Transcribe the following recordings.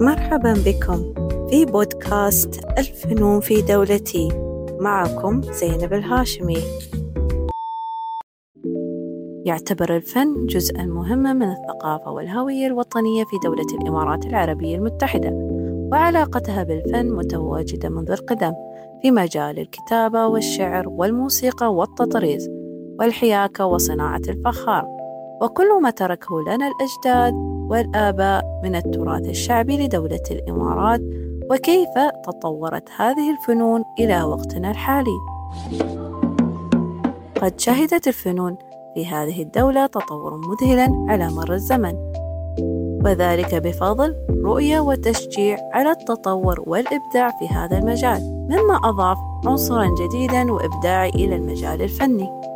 مرحبا بكم في بودكاست الفنون في دولتي. معكم زينب الهاشمي. يعتبر الفن جزءا مهما من الثقافة والهوية الوطنية في دولة الإمارات العربية المتحدة وعلاقتها بالفن متواجدة منذ القدم في مجال الكتابة والشعر والموسيقى والتطريز والحياكة وصناعة الفخار. وكل ما تركه لنا الأجداد والآباء من التراث الشعبي لدولة الإمارات وكيف تطورت هذه الفنون إلى وقتنا الحالي. قد شهدت الفنون في هذه الدولة تطور مذهلا على مر الزمن وذلك بفضل رؤية وتشجيع على التطور والإبداع في هذا المجال مما أضاف عنصرا جديدا وإبداعي إلى المجال الفني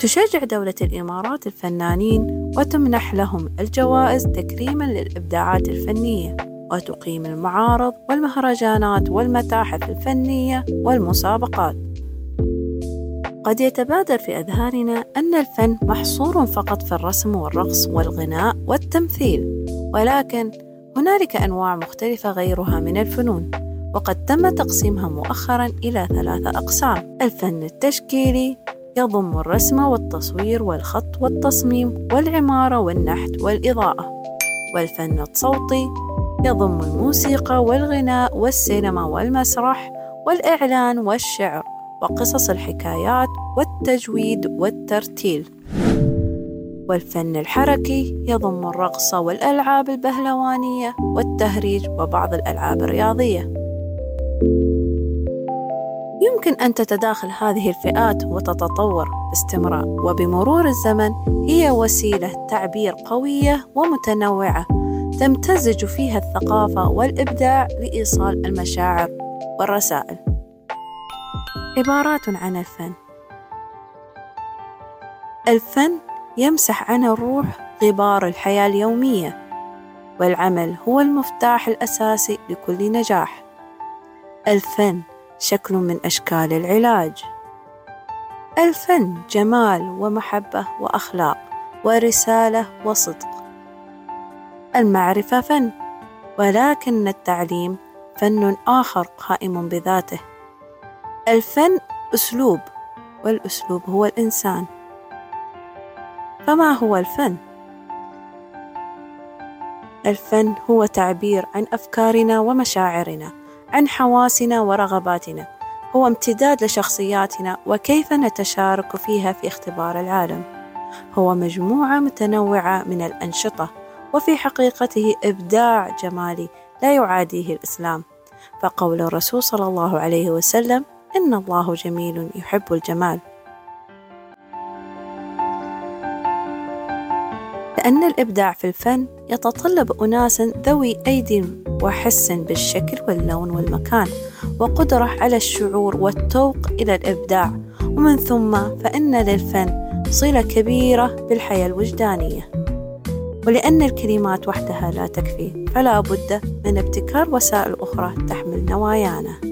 تشجع دولة الإمارات الفنانين وتمنح لهم الجوائز تكريما للإبداعات الفنية وتقيم المعارض والمهرجانات والمتاحف الفنية والمسابقات. قد يتبادر في أذهاننا أن الفن محصور فقط في الرسم والرقص والغناء والتمثيل ولكن هنالك أنواع مختلفة غيرها من الفنون وقد تم تقسيمها مؤخرا إلى ثلاثة أقسام. الفن التشكيلي يضم الرسم والتصوير والخط والتصميم والعمارة والنحت والإضاءة. والفن الصوتي يضم الموسيقى والغناء والسينما والمسرح والإعلان والشعر وقصص الحكايات والتجويد والترتيل. والفن الحركي يضم الرقص والألعاب البهلوانية والتهريج وبعض الألعاب الرياضية. يمكن أن تتداخل هذه الفئات وتتطور باستمرار. وبمرور الزمن هي وسيلة تعبير قوية ومتنوعة تمتزج فيها الثقافة والإبداع لإيصال المشاعر والرسائل. عبارات عن الفن. الفن يمسح عن الروح غبار الحياة اليومية والعمل هو المفتاح الأساسي لكل نجاح. الفن شكل من أشكال العلاج. الفن جمال ومحبة وأخلاق ورسالة وصدق. المعرفة فن ولكن التعليم فن آخر قائم بذاته. الفن أسلوب والأسلوب هو الإنسان. فما هو الفن؟ الفن هو تعبير عن أفكارنا ومشاعرنا. عن حواسنا ورغباتنا. هو امتداد لشخصياتنا وكيف نتشارك فيها في اختبار العالم. هو مجموعة متنوعة من الأنشطة وفي حقيقته إبداع جمالي لا يعاديه الإسلام. فقول الرسول صلى الله عليه وسلم إن الله جميل يحب الجمال. لأن الإبداع في الفن يتطلب أناسا ذوي أيدي وحس بالشكل واللون والمكان وقدرة على الشعور والتوق إلى الإبداع. ومن ثم فإن للفن صلة كبيرة بالحياة الوجدانية. ولأن الكلمات وحدها لا تكفي فلا بد من ابتكار وسائل أخرى تحمل نوايانا.